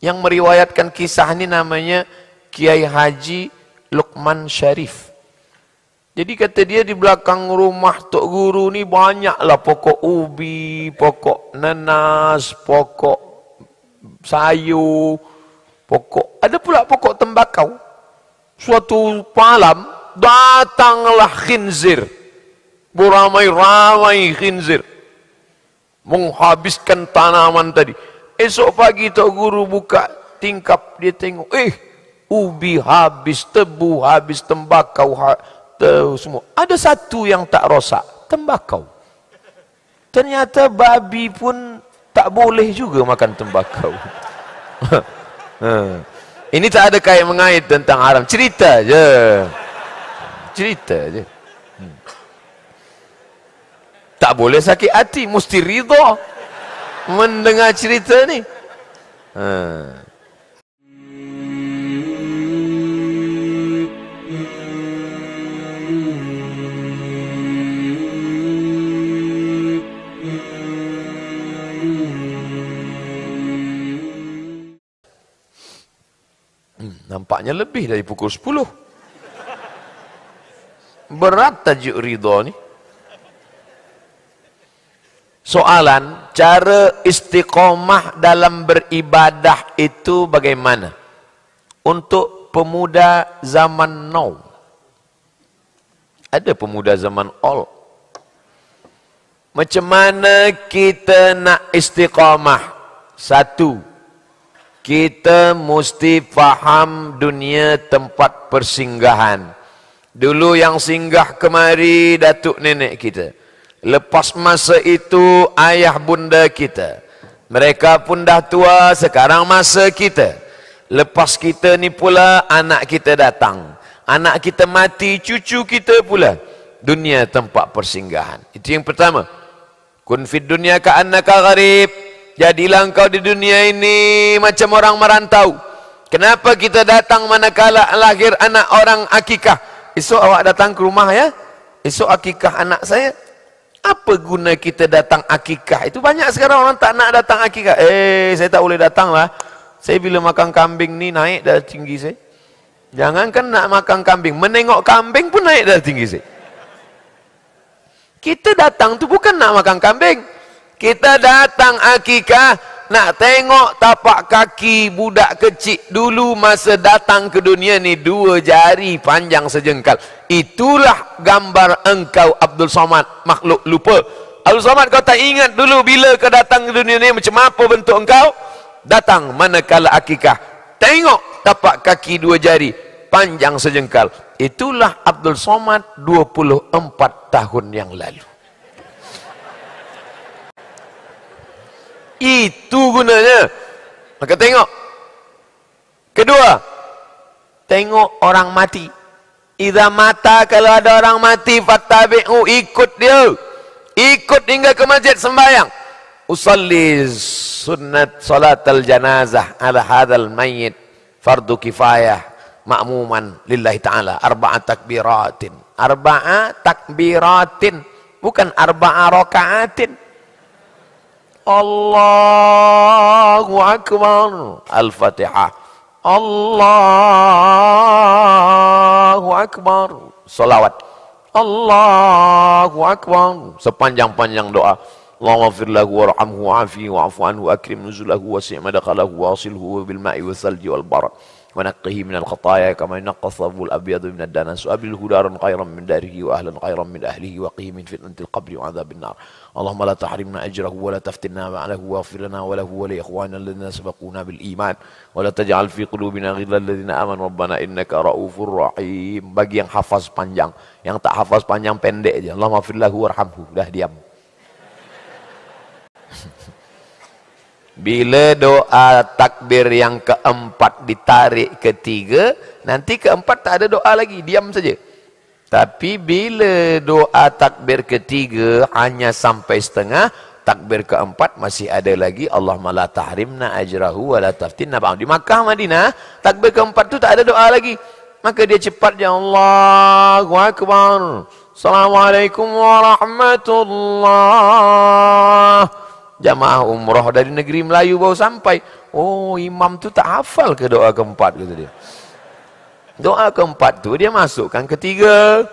Yang meriwayatkan kisah ini namanya Kiai Haji Luqman Syarif. Jadi kata dia di belakang rumah Tok Guru ni banyaklah pokok ubi, pokok nanas, pokok sayur, pokok. Ada pula pokok tembakau. Suatu malam datanglah khinzir. Beramai-ramai khinzir. Menghabiskan tanaman tadi. Esok pagi Tok Guru buka tingkap dia tengok. Eh, ubi habis, tebu habis, tembakau ha semua. Ada satu yang tak rosak, tembakau. Ternyata babi pun tak boleh juga makan tembakau. Ha. Ini tak ada kait mengait tentang haram. Cerita je. Cerita je. Hmm. Tak boleh sakit hati, mesti ridha mendengar cerita ni. Ha. Hmm, nampaknya lebih dari pukul 10. Berat tajuk ridha ni. Soalan, cara istiqomah dalam beribadah itu bagaimana? Untuk pemuda zaman now. Ada pemuda zaman all. Macam mana kita nak istiqomah? Satu, kita mesti faham dunia tempat persinggahan. Dulu yang singgah kemari datuk nenek kita. Lepas masa itu ayah bunda kita. Mereka pun dah tua, sekarang masa kita. Lepas kita ni pula anak kita datang. Anak kita mati, cucu kita pula. Dunia tempat persinggahan. Itu yang pertama. Kun fid dunia ka'annaka gharib. Jadilah engkau di dunia ini macam orang merantau. Kenapa kita datang manakala lahir anak orang akikah? Esok awak datang ke rumah ya. Esok akikah anak saya. Apa guna kita datang akikah? Itu banyak sekarang orang tak nak datang akikah. Eh, saya tak boleh datang lah. Saya bila makan kambing ni naik dah tinggi saya. Jangankan nak makan kambing. Menengok kambing pun naik dah tinggi saya. Kita datang tu bukan nak makan kambing. Kita datang akikah nak tengok tapak kaki budak kecil dulu masa datang ke dunia ni dua jari panjang sejengkal. Itulah gambar engkau Abdul Somad makhluk lupa. Abdul Somad kau tak ingat dulu bila kau datang ke dunia ni macam apa bentuk engkau? Datang manakala akikah. Tengok tapak kaki dua jari panjang sejengkal. Itulah Abdul Somad 24 tahun yang lalu. Itu gunanya. Maka tengok. Kedua, tengok orang mati. Iza mata kalau ada orang mati fattabi'u ikut dia. Ikut hingga ke masjid sembahyang. Usalli sunnat salat al-janazah ala hadzal mayyit fardu kifayah ma'muman lillahi ta'ala arba'a takbiratin. Arba'a takbiratin bukan arba'a raka'atin. Allahu akbar. Al-Fatihah. Allahu Akbar. Salawat. Allahu Akbar. Sepanjang-panjang doa. Allahumma fir lahu warhamhu wa'afi wa'afu anhu akrim nuzulahu wasi' madakhalahu wasilhu bil ma'i wal salji wal barad. ونقه من الخطايا كما ينقى الثوب الأبيض من الدنس وابله دارا خيرا من داره وأهلا خيرا من أهله وقه من فتنه القبر وعذاب النار. اللهم لا تحرمنا أجره ولا تفتنا بعده واغفر لنا وله ولإخواننا الذين سبقونا بالإيمان ولا تجعل في قلوبنا غلا الذين آمنوا. ربنا إنك رؤوف رحيم. bagi yang hafaz panjang. Yang tak hafaz panjang pendek aja Allahumma firlahu warhamhu. Dah diam. Bila doa takbir yang keempat ditarik ketiga, nanti keempat tak ada doa lagi, diam saja. Tapi bila doa takbir ketiga hanya sampai setengah, takbir keempat masih ada lagi Allah la tahrimna ajrahu wa la taftinna ba'd. Di Makkah Madinah, takbir keempat tu tak ada doa lagi. Maka dia cepat ya Allahu akbar. Assalamualaikum warahmatullahi Jamaah umrah dari negeri Melayu baru sampai. Oh, imam tu tak hafal ke doa keempat kata dia. Doa keempat tu dia masukkan ketiga.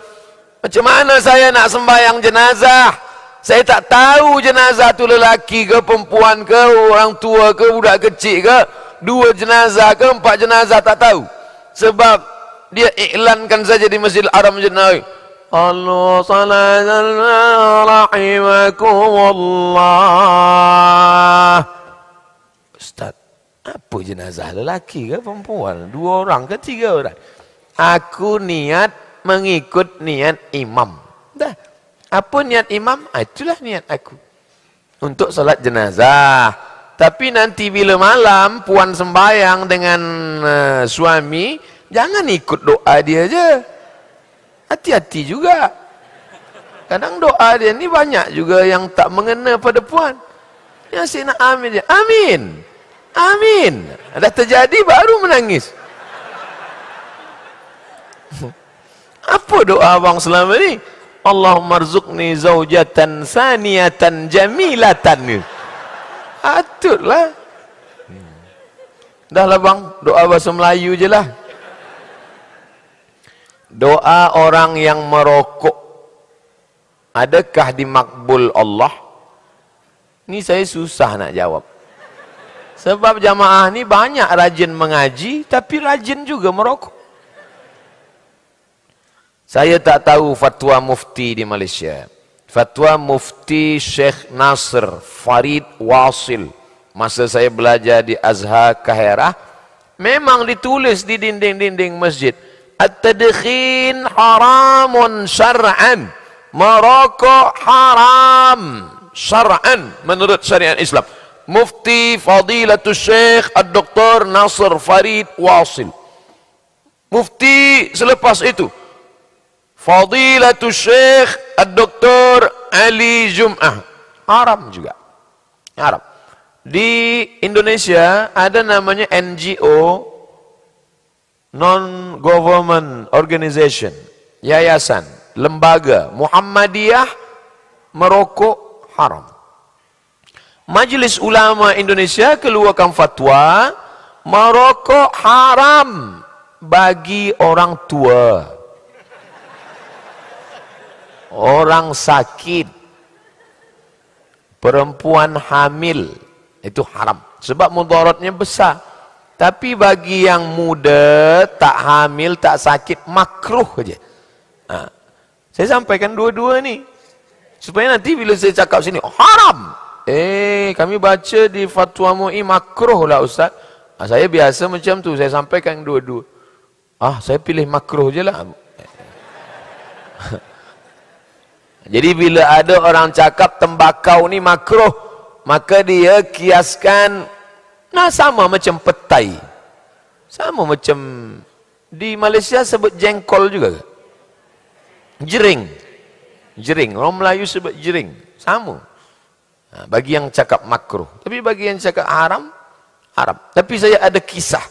Macam mana saya nak sembahyang jenazah? Saya tak tahu jenazah tu lelaki ke perempuan ke orang tua ke budak kecil ke dua jenazah ke empat jenazah tak tahu. Sebab dia iklankan saja di Masjidil Haram Masjid Nawawi. Allah sallallahu rahimakumullah. Ustaz, apa jenazah lelaki ke perempuan? Dua orang ke tiga orang? Aku niat mengikut niat imam. Dah. Apa niat imam? Ah, itulah niat aku. Untuk salat jenazah. Tapi nanti bila malam puan sembahyang dengan uh, suami, jangan ikut doa dia je. Hati-hati juga. Kadang doa dia ni banyak juga yang tak mengena pada puan. Yang si nak amin dia. Amin. Amin. Dah terjadi baru menangis. Apa doa abang selama ni? Allahumma rzuqni zaujatan saniyatan jamilatan. Atutlah. Dah lah bang, doa bahasa Melayu je lah. Doa orang yang merokok adakah dimakbul Allah? Ni saya susah nak jawab. Sebab jamaah ni banyak rajin mengaji tapi rajin juga merokok. Saya tak tahu fatwa mufti di Malaysia. Fatwa mufti Sheikh Nasr Farid Wasil. Masa saya belajar di Azhar Kahirah. Memang ditulis di dinding-dinding masjid. At-tadkhin haramun syar'an. Merokok haram syar'an menurut syariat Islam. Mufti Fadilatul Syekh Ad-Doktor Nasr Farid Wasil. Mufti selepas itu Fadilatul Syekh Ad-Doktor Ali Jum'ah. Haram juga. Haram. Di Indonesia ada namanya NGO non-government organization, yayasan, lembaga, Muhammadiyah merokok haram. Majlis Ulama Indonesia keluarkan fatwa merokok haram bagi orang tua. Orang sakit, perempuan hamil itu haram sebab mudaratnya besar. Tapi bagi yang muda, tak hamil, tak sakit, makruh saja. Ha. Saya sampaikan dua-dua ni. Supaya nanti bila saya cakap sini, haram. Eh, kami baca di fatwa mu'i makruh lah Ustaz. Ha, saya biasa macam tu, saya sampaikan dua-dua. Ah, saya pilih makruh je lah. Jadi bila ada orang cakap tembakau ni makruh, maka dia kiaskan Nah sama macam petai. Sama macam di Malaysia sebut jengkol juga. Jering. Jering. Orang Melayu sebut jering. Sama. Nah, bagi yang cakap makruh. Tapi bagi yang cakap haram, haram. Tapi saya ada kisah.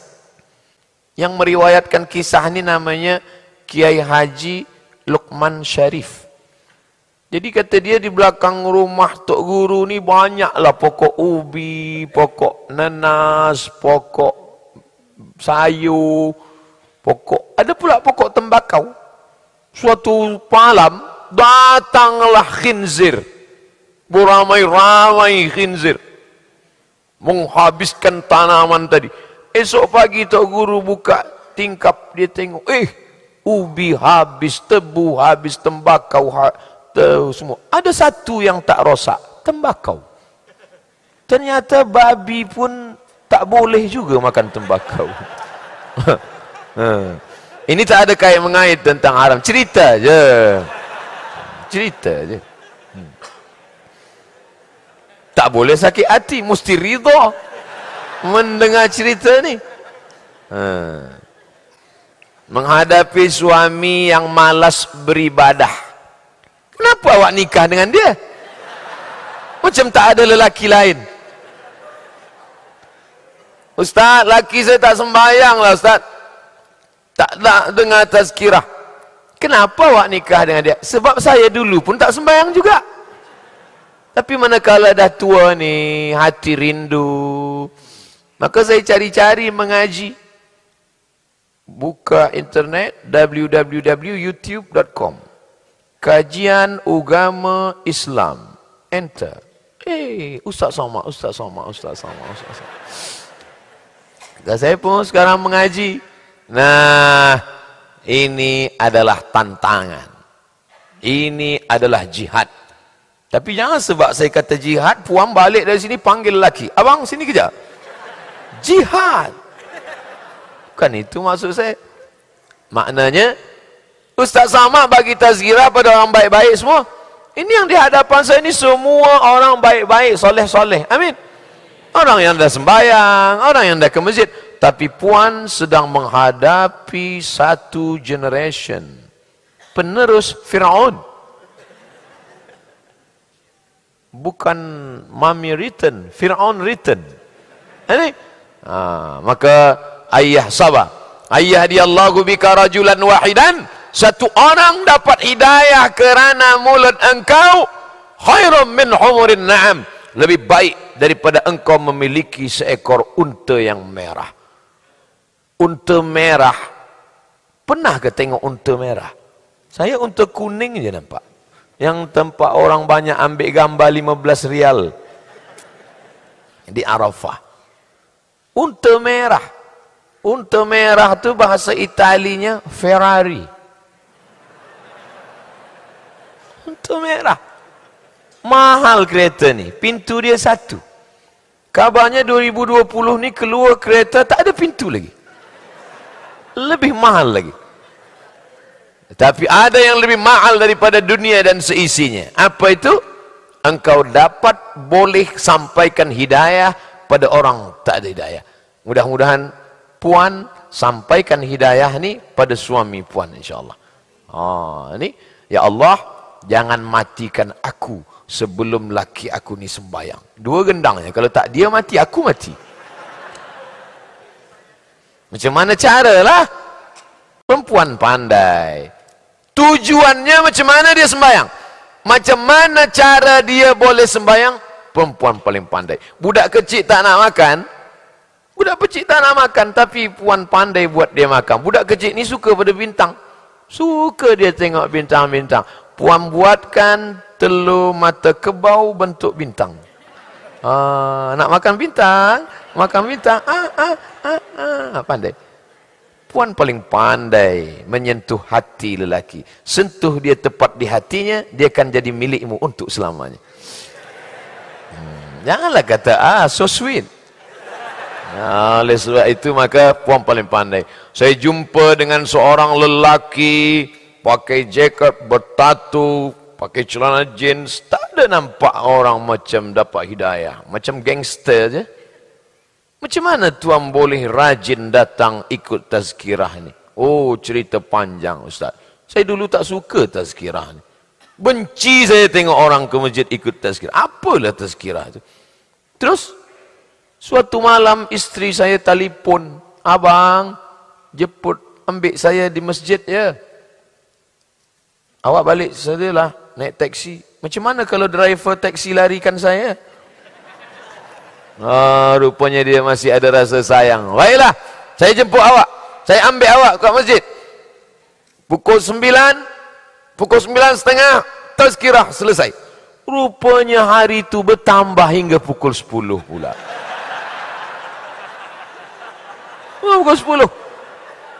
Yang meriwayatkan kisah ini namanya Kiai Haji Luqman Sharif. Jadi kata dia di belakang rumah Tok Guru ni banyaklah pokok ubi, pokok nanas, pokok sayur, pokok ada pula pokok tembakau. Suatu malam datanglah khinzir. Beramai-ramai khinzir. Menghabiskan tanaman tadi. Esok pagi Tok Guru buka tingkap dia tengok, eh ubi habis, tebu habis, tembakau habis tahu semua. Ada satu yang tak rosak, tembakau. Ternyata babi pun tak boleh juga makan tembakau. Ha. Ini tak ada kait mengait tentang haram. Cerita je. Cerita je. Hmm. Tak boleh sakit hati, mesti ridha mendengar cerita ni. Ha. Menghadapi suami yang malas beribadah. Kenapa awak nikah dengan dia? Macam tak ada lelaki lain. Ustaz, laki saya tak sembahyang lah Ustaz. Tak nak dengar tazkirah. Kenapa awak nikah dengan dia? Sebab saya dulu pun tak sembahyang juga. Tapi manakala dah tua ni, hati rindu. Maka saya cari-cari mengaji. Buka internet www.youtube.com Kajian Ugama Islam. Enter. Eh, Ustaz Sama, Ustaz Sama, Ustaz Sama, Ustaz Sama. Dan saya pun sekarang mengaji. Nah, ini adalah tantangan. Ini adalah jihad. Tapi jangan sebab saya kata jihad, puan balik dari sini panggil lelaki. Abang, sini kejap. Jihad. Bukan itu maksud saya. Maknanya, Ustaz sama bagi tazkirah pada orang baik-baik semua. Ini yang di hadapan saya ini semua orang baik-baik, soleh-soleh. Amin. Orang yang dah sembahyang, orang yang dah ke masjid. Tapi puan sedang menghadapi satu generation. Penerus Fir'aun. Bukan mami written, Fir'aun written. Ini. Ha, maka ayah sabar. Ayah dia Allah bika rajulan wahidan. Satu orang dapat hidayah kerana mulut engkau. Khairum min humurin na'am. Lebih baik daripada engkau memiliki seekor unta yang merah unta merah. Pernah ke tengok unta merah? Saya unta kuning je nampak. Yang tempat orang banyak ambil gambar 15 rial. Di Arafah. Unta merah. Unta merah tu bahasa Italinya Ferrari. Unta merah. Mahal kereta ni. Pintu dia satu. Kabarnya 2020 ni keluar kereta tak ada pintu lagi lebih mahal lagi. Tapi ada yang lebih mahal daripada dunia dan seisinya. Apa itu? Engkau dapat boleh sampaikan hidayah pada orang tak ada hidayah. Mudah-mudahan puan sampaikan hidayah ni pada suami puan insyaAllah. Ah, ini ya Allah jangan matikan aku sebelum laki aku ni sembayang. Dua gendangnya. Kalau tak dia mati, aku mati. Macam mana cara lah? Perempuan pandai. Tujuannya macam mana dia sembahyang? Macam mana cara dia boleh sembahyang? Perempuan paling pandai. Budak kecil tak nak makan. Budak kecil tak nak makan. Tapi puan pandai buat dia makan. Budak kecil ni suka pada bintang. Suka dia tengok bintang-bintang. Puan buatkan telur mata kebau bentuk bintang. Ah, nak makan bintang? Makan bintang? Ah, ah, ah, ah. Pandai. Puan paling pandai menyentuh hati lelaki. Sentuh dia tepat di hatinya, dia akan jadi milikmu untuk selamanya. Hmm, janganlah kata, ah, so sweet. Nah, oleh sebab itu maka puan paling pandai. Saya jumpa dengan seorang lelaki pakai jaket bertatu, pakai celana jeans, tak ada nampak orang macam dapat hidayah, macam gangster je. Macam mana tuan boleh rajin datang ikut tazkirah ni? Oh, cerita panjang Ustaz. Saya dulu tak suka tazkirah ni. Benci saya tengok orang ke masjid ikut tazkirah. Apalah tazkirah tu? Terus, suatu malam isteri saya telefon. Abang, jemput ambil saya di masjid ya. Awak balik sedialah naik taksi. Macam mana kalau driver taksi larikan saya? Oh, rupanya dia masih ada rasa sayang. Baiklah, saya jemput awak. Saya ambil awak ke masjid. Pukul sembilan, pukul sembilan setengah, tazkirah selesai. Rupanya hari itu bertambah hingga pukul sepuluh pula. Oh, pukul sepuluh.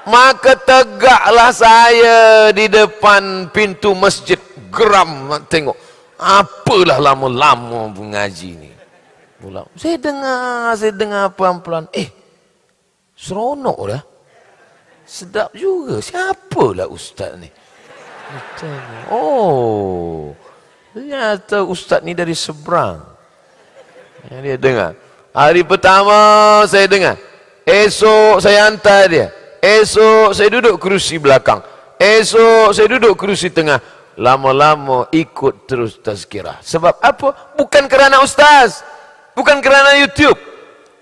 Maka tegaklah saya di depan pintu masjid. Geram tengok. Apalah lama-lama mengaji ni pula. Saya dengar, saya dengar pelan-pelan. Eh, seronok dah. Sedap juga. Siapalah ustaz ni? Oh, ternyata ustaz ni dari seberang. Dia dengar. Hari pertama saya dengar. Esok saya hantar dia. Esok saya duduk kerusi belakang. Esok saya duduk kerusi tengah. Lama-lama ikut terus tazkirah. Sebab apa? Bukan kerana ustaz. Bukan kerana YouTube.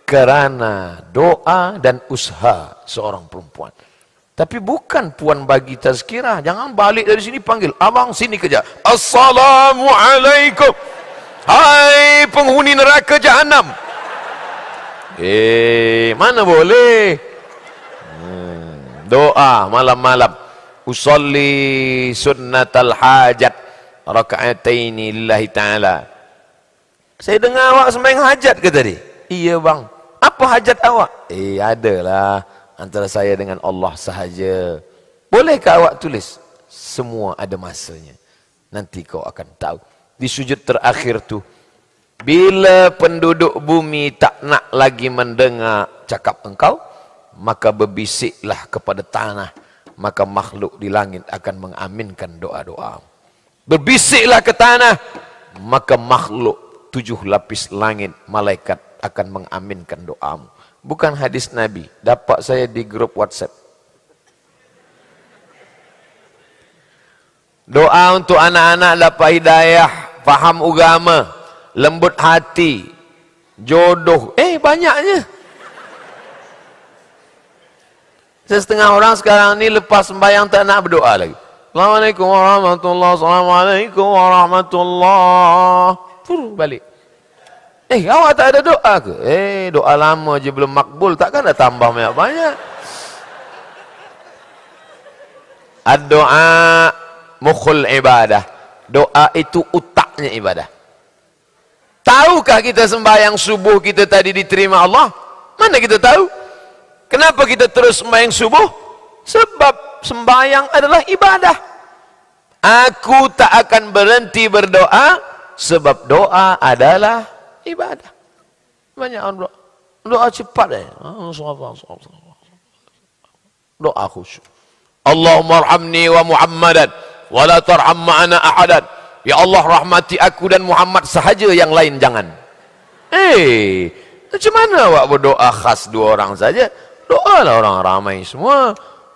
Kerana doa dan usaha seorang perempuan. Tapi bukan puan bagi tazkirah. Jangan balik dari sini panggil. Abang sini kerja. Assalamualaikum. Hai penghuni neraka jahanam. Eh, mana boleh? Hmm, doa malam-malam. Usalli sunnatal hajat raka'ataini lillahi ta'ala. Saya dengar awak sembahyang hajat ke tadi? Iya bang. Apa hajat awak? Eh, adalah antara saya dengan Allah sahaja. Bolehkah awak tulis? Semua ada masanya. Nanti kau akan tahu di sujud terakhir tu bila penduduk bumi tak nak lagi mendengar cakap engkau maka berbisiklah kepada tanah maka makhluk di langit akan mengaminkan doa-doa berbisiklah ke tanah maka makhluk tujuh lapis langit malaikat akan mengaminkan doamu bukan hadis nabi dapat saya di grup WhatsApp doa untuk anak-anak dapat hidayah faham agama, lembut hati, jodoh. Eh, banyaknya. Setengah orang sekarang ni lepas sembahyang tak nak berdoa lagi. Assalamualaikum warahmatullahi Assalamualaikum warahmatullahi Fuh, balik. Eh, awak tak ada doa ke? Eh, doa lama je belum makbul. Takkan dah tambah banyak-banyak. Ad-doa mukhul ibadah. Doa itu utaknya ibadah. Tahukah kita sembahyang subuh kita tadi diterima Allah? Mana kita tahu? Kenapa kita terus sembahyang subuh? Sebab sembahyang adalah ibadah. Aku tak akan berhenti berdoa sebab doa adalah ibadah. Banyak orang doa. Doa cepat eh. Doa khusyuk. Allahumma arhamni wa Muhammadan wala tarham ma'ana ahadan ya Allah rahmati aku dan Muhammad sahaja yang lain jangan eh macam mana awak berdoa khas dua orang saja doa lah orang ramai semua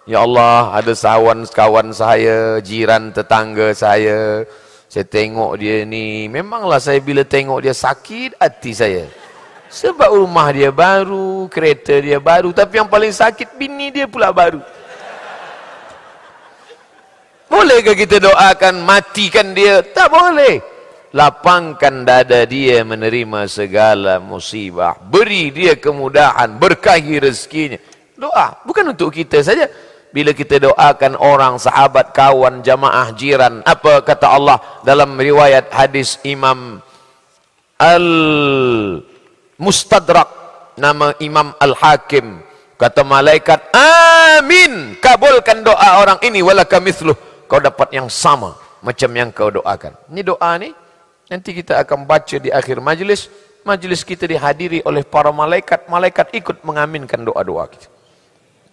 ya Allah ada sawan kawan saya jiran tetangga saya saya tengok dia ni memanglah saya bila tengok dia sakit hati saya sebab rumah dia baru kereta dia baru tapi yang paling sakit bini dia pula baru Bolehkah kita doakan matikan dia? Tak boleh. Lapangkan dada dia menerima segala musibah. Beri dia kemudahan, berkahi rezekinya. Doa, bukan untuk kita saja. Bila kita doakan orang, sahabat, kawan, jamaah, jiran. Apa kata Allah dalam riwayat hadis Imam Al-Mustadrak. Nama Imam Al-Hakim. Kata malaikat, Amin. Kabulkan doa orang ini. Walakamithluh kau dapat yang sama macam yang kau doakan. Ini doa ni nanti kita akan baca di akhir majlis. Majlis kita dihadiri oleh para malaikat. Malaikat ikut mengaminkan doa-doa kita.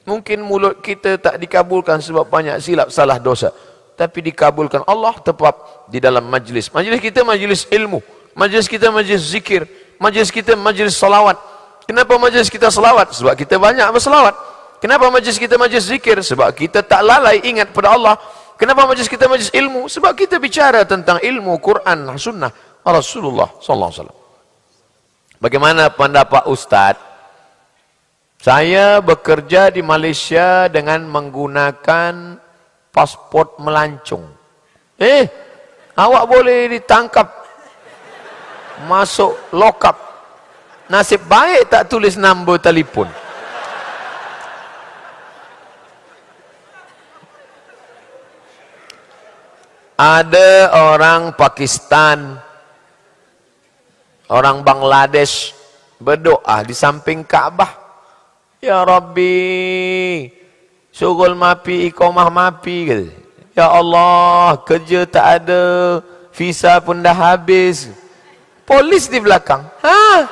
Mungkin mulut kita tak dikabulkan sebab banyak silap salah dosa. Tapi dikabulkan Allah tepat di dalam majlis. Majlis kita majlis ilmu. Majlis kita majlis zikir. Majlis kita majlis salawat. Kenapa majlis kita salawat? Sebab kita banyak bersalawat. Kenapa majlis kita majlis zikir? Sebab kita tak lalai ingat pada Allah. Kenapa majlis kita majlis ilmu? Sebab kita bicara tentang ilmu Quran Sunnah Rasulullah sallallahu alaihi wasallam. Bagaimana pendapat ustaz? Saya bekerja di Malaysia dengan menggunakan pasport melancong. Eh, awak boleh ditangkap masuk lokap. Nasib baik tak tulis nombor telefon. Ada orang Pakistan orang Bangladesh berdoa di samping Kaabah. Ya Rabbi sugul mapi ikomah mapi ya Allah kerja tak ada visa pun dah habis. Polis di belakang. Ha?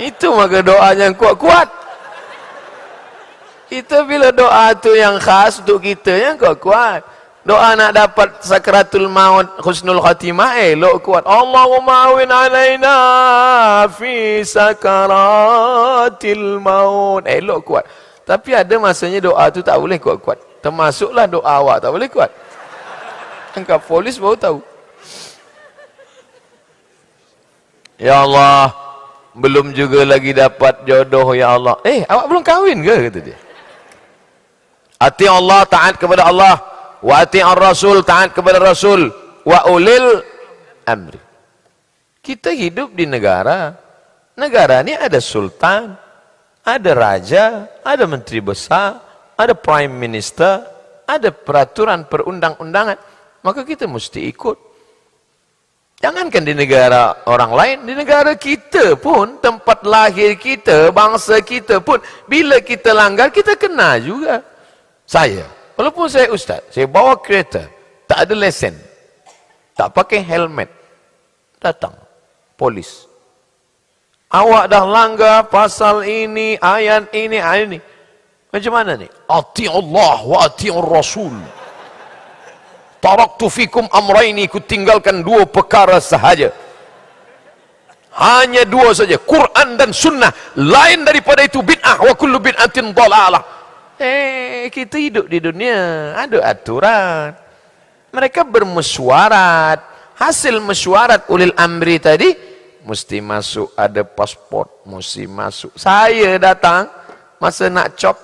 Itu maka doa yang kuat-kuat kita bila doa tu yang khas untuk kita yang kuat kuat. Doa nak dapat sakratul maut husnul khatimah elok kuat. Allahumma awin alaina fi sakaratil maut. Elok kuat. Tapi ada masanya doa tu tak boleh kuat-kuat. Termasuklah doa awak tak boleh kuat. Angkat polis baru tahu. Ya Allah, belum juga lagi dapat jodoh ya Allah. Eh, awak belum kahwin ke kata dia? Hati Allah taat kepada Allah. wa ati'ar rasul taat kepada rasul. Wa ulil amri. Kita hidup di negara. Negara ini ada sultan ada raja ada menteri besar ada prime minister ada peraturan perundang-undangan. Maka kita mesti ikut. Jangankan di negara orang lain, di negara kita pun, tempat lahir kita, bangsa kita pun, bila kita langgar, kita kena juga. Saya, walaupun saya ustaz, saya bawa kereta, tak ada lesen, tak pakai helmet, datang, polis. Awak dah langgar pasal ini, ayat ini, ayat ini. Macam mana ni? Ati Allah wa ati Rasul. Taraktu fikum amraini ku tinggalkan dua perkara sahaja. Hanya dua saja, Quran dan sunnah. Lain daripada itu bid'ah wa kullu bid'atin dalalah. Eh, kita hidup di dunia, ada aturan. Mereka bermesyuarat. Hasil mesyuarat ulil amri tadi mesti masuk ada pasport, mesti masuk. Saya datang masa nak cop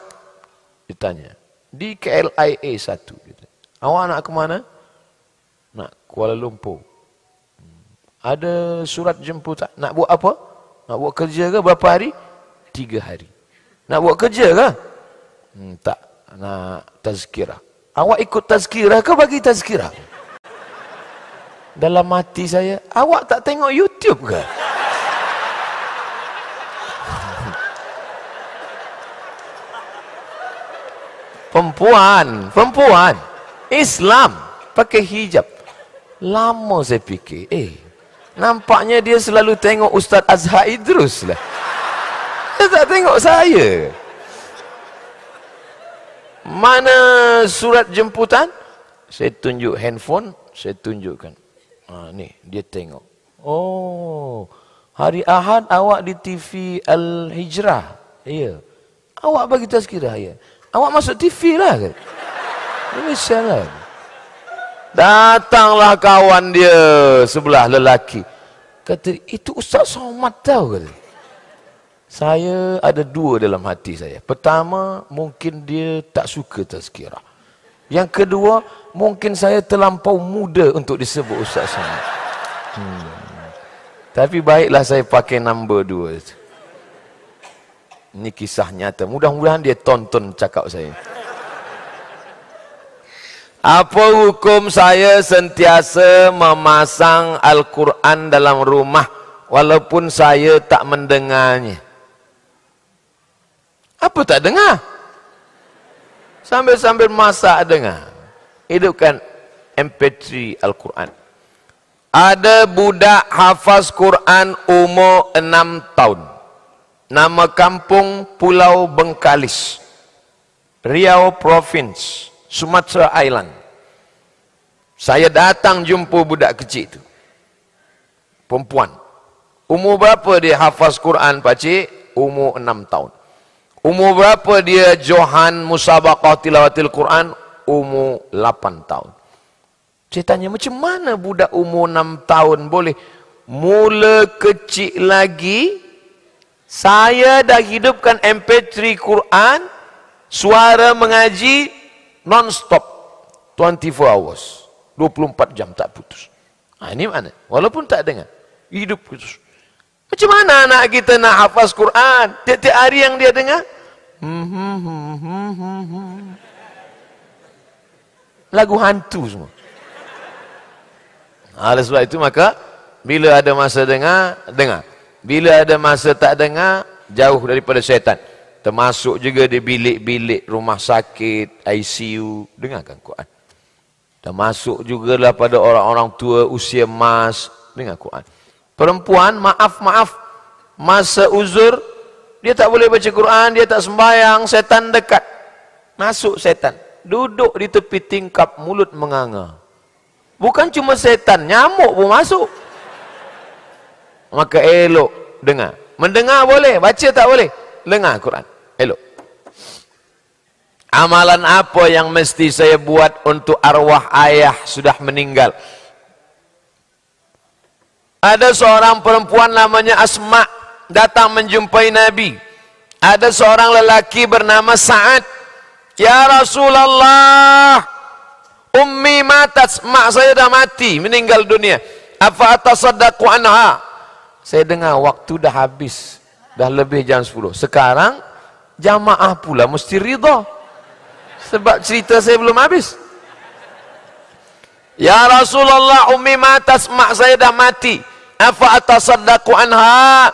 ditanya di KLIA 1 Awak nak ke mana? Nak Kuala Lumpur. Hmm. Ada surat jemputan. Nak buat apa? Nak buat kerja ke berapa hari? Tiga hari. Nak buat kerja ke? Hmm, tak. Nak tazkirah. Awak ikut tazkirah ke bagi tazkirah? Dalam hati saya, awak tak tengok YouTube ke? perempuan, perempuan. Islam pakai hijab. Lama saya fikir, eh, nampaknya dia selalu tengok Ustaz Azhar Idrus lah. Dia tak tengok saya. Mana surat jemputan? Saya tunjuk handphone, saya tunjukkan. Ha, ni, dia tengok. Oh, hari Ahad awak di TV Al-Hijrah. Ya. Awak bagi tazkirah, ya. Awak masuk TV lah. Kan? Malaysia Datanglah kawan dia sebelah lelaki. Kata, itu Ustaz Somad tahu kata. Saya ada dua dalam hati saya. Pertama, mungkin dia tak suka tazkirah. Yang kedua, mungkin saya terlampau muda untuk disebut Ustaz Somad. Hmm. Tapi baiklah saya pakai nombor dua. Ini kisah nyata. Mudah-mudahan dia tonton cakap saya. Apa hukum saya sentiasa memasang Al-Quran dalam rumah walaupun saya tak mendengarnya? Apa tak dengar? Sambil-sambil masak dengar. Hidupkan MP3 Al-Quran. Ada budak hafaz Quran umur enam tahun. Nama kampung Pulau Bengkalis. Riau Province. Sumatera Island. Saya datang jumpa budak kecil itu. Perempuan. Umur berapa dia hafaz Quran, pakcik? Umur enam tahun. Umur berapa dia Johan Musabaqah Tilawatil Quran? Umur lapan tahun. Saya tanya, macam mana budak umur enam tahun boleh? Mula kecil lagi, saya dah hidupkan MP3 Quran, suara mengaji, non-stop 24 hours 24 jam tak putus ha, ini mana walaupun tak dengar hidup putus macam mana anak kita nak hafaz Quran tiap-tiap hari yang dia dengar lagu hantu semua. Oleh sebab itu maka bila ada masa dengar dengar. Bila ada masa tak dengar jauh daripada syaitan. Termasuk juga di bilik-bilik rumah sakit, ICU, dengarkan Quran. Termasuk juga lah pada orang-orang tua usia emas, dengar Quran. Perempuan, maaf-maaf, masa uzur, dia tak boleh baca Quran, dia tak sembahyang, setan dekat. Masuk setan. Duduk di tepi tingkap, mulut menganga. Bukan cuma setan, nyamuk pun masuk. Maka elok dengar. Mendengar boleh, baca tak boleh. Dengar Quran. Elok. Amalan apa yang mesti saya buat untuk arwah ayah sudah meninggal? Ada seorang perempuan namanya Asma datang menjumpai Nabi. Ada seorang lelaki bernama Sa'ad. Ya Rasulullah, ummi matat mak saya dah mati meninggal dunia. Apa atasaddaqu anha? Saya dengar waktu dah habis dah lebih jam 10 sekarang jamaah pula mesti ridha. Sebab cerita saya belum habis. Ya Rasulullah ummi matas mak saya dah mati. Afa atasaddaqu anha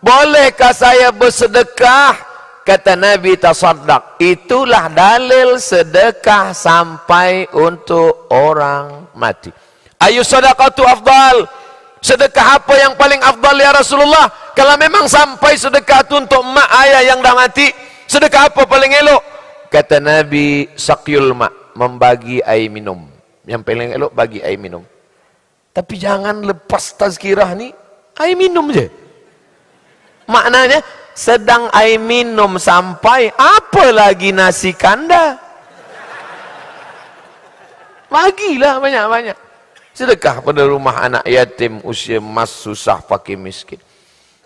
bolehkah saya bersedekah? Kata Nabi tasaddaq. Itulah dalil sedekah sampai untuk orang mati. Ayu sadaqatu afdal? Sedekah apa yang paling afdal ya Rasulullah? Kalau memang sampai sedekah itu untuk mak ayah yang dah mati sedekah apa paling elok? Kata Nabi sakyul mak membagi air minum. Yang paling elok bagi air minum. Tapi jangan lepas tazkirah ni. Air minum je maknanya sedang air minum sampai apa lagi nasi kanda bagilah banyak-banyak. Sedekah pada rumah anak yatim usia emas susah fakir miskin.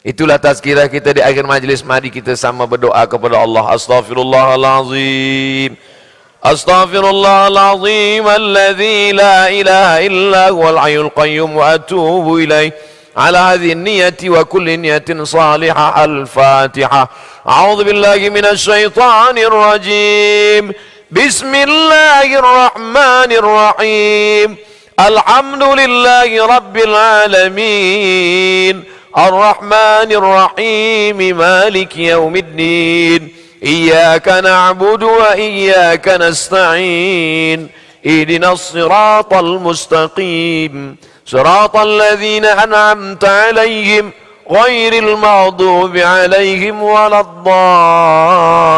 Itulah tazkirah kita di akhir majlis. Mari kita sama berdoa kepada Allah. Astaghfirullahalazim. Astaghfirullahalazim. الله la الذي لا اله الا هو الحي القيوم واتوب على هذه النية وكل نية صالحة. الفاتحة. أعوذ بالله من الشيطان الرجيم. بسم الله الرحمن الرحيم. الحمد لله رب العالمين. الرحمن الرحيم. مالك يوم الدين. إياك نعبد وإياك نستعين. إهدنا الصراط المستقيم. صراط الذين أنعمت عليهم غير المغضوب عليهم ولا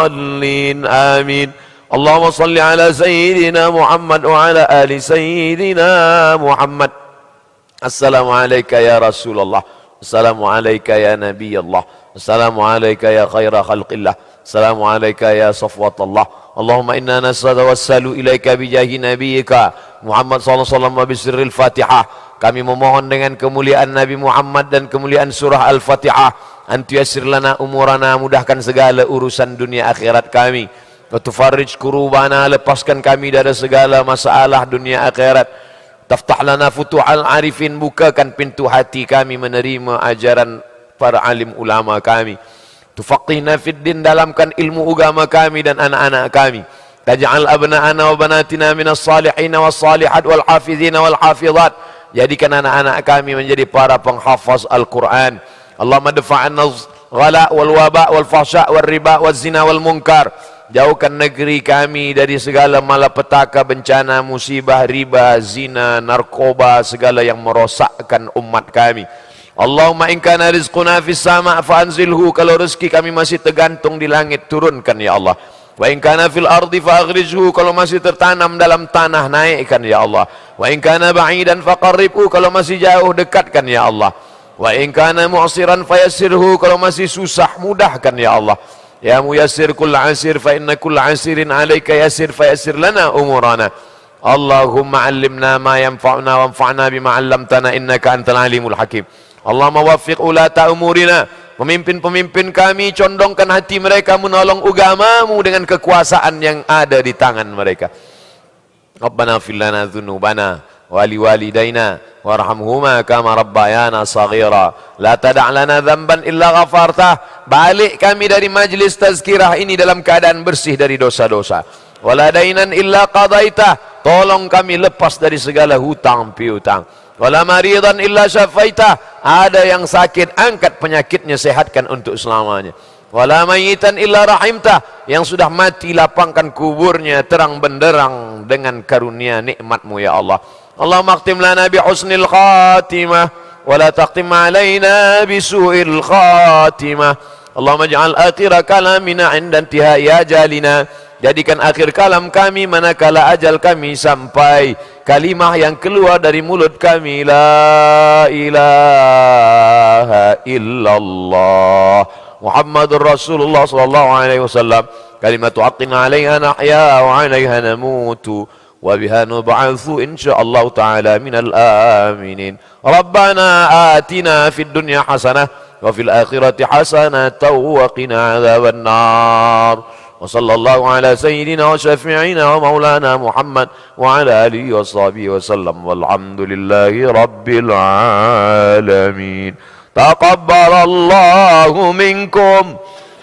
الضالين. آمين. اللهم صل على سيدنا محمد وعلى آل سيدنا محمد. السلام عليك يا رسول الله. السلام عليك يا نبي الله. السلام عليك يا خير خلق الله. السلام عليك يا صفوة الله. اللهم إنا نتوسل إليك بجاه نبيك Muhammad SAW وبسر الفاتحة. Kami memohon dengan kemuliaan Nabi Muhammad dan kemuliaan surah Al-Fatihah antu yasir lana umurana mudahkan segala urusan dunia akhirat kami. Wa tufarrij kurubana lepaskan kami dari segala masalah dunia akhirat. Taftah lana futuhal arifin bukakan pintu hati kami menerima ajaran para alim ulama kami. Tufaqihna fid din dalamkan ilmu agama kami dan anak-anak kami. Taj'al abna'ana wa banatina minas salihin was salihat wal hafizin wal hafizat jadikan anak-anak kami menjadi para penghafaz Al-Quran. Allahumma dafa'anna ghala wal waba wal fahsya wal riba wal zina wal munkar. Jauhkan negeri kami dari segala malapetaka bencana musibah riba zina narkoba segala yang merosakkan umat kami. Allahumma in kana rizquna fis sama' fa anzilhu. Kalau rezeki kami masih tergantung di langit turunkan ya Allah wa in kana fil ardi fa kalau masih tertanam dalam tanah naikkan ya Allah. Wa in kana ba'idan fa qarribhu kalau masih jauh dekatkan ya Allah. Wa in kana mu'siran fa yassirhu kalau masih susah mudahkan ya Allah. Ya muyassir kull asir fa inna kull asirin alayka yassir fa yassir lana umurana. Allahumma allimna ma yanfa'una wanfa'na bima 'allamtana innaka antal alimul hakim. Allah mewaffiq ulata umurina Pemimpin-pemimpin kami condongkan hati mereka menolong agamamu dengan kekuasaan yang ada di tangan mereka. Rabbana fil lana dhunubana wali walidaina warhamhuma kama rabbayana saghira. La tada' lana dhanban illa ghafartah. Balik kami dari majlis tazkirah ini dalam keadaan bersih dari dosa-dosa. Wala dainan illa qadaitah. Tolong kami lepas dari segala hutang piutang. Wala maridan illa syafaitah. Ada yang sakit, angkat penyakitnya, sehatkan untuk selamanya. Wala mayitan illa rahimtah. Yang sudah mati, lapangkan kuburnya, terang benderang dengan karunia nikmatmu ya Allah. Allah maktim lana bi husnil khatimah. Wala taqtim alayna bi su'il khatimah. Allah maj'al akhira kalamina inda intihai ajalina. Jadikan akhir kalam kami manakala ajal kami sampai kalimah yang keluar dari mulut kami la ilaha illallah Muhammadur Rasulullah sallallahu alaihi wasallam kalimatu haqqin 'alaiha nahya wa 'alaiha namutu wa biha nub'atsu insyaallah ta'ala minal aminin Rabbana atina fid dunya hasanah wa fil akhirati hasanah wa qina adzaban nar وصلى الله على سيدنا وشفيعنا ومولانا محمد وعلى آله وصحبه وسلم والحمد لله رب العالمين تقبل الله منكم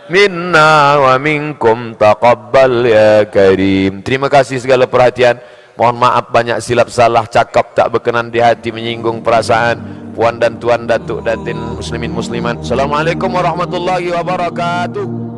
minna wa minkum taqabbal ya karim terima kasih segala perhatian mohon maaf banyak silap salah cakap tak berkenan di hati menyinggung perasaan puan dan tuan datuk datin muslimin musliman assalamualaikum warahmatullahi wabarakatuh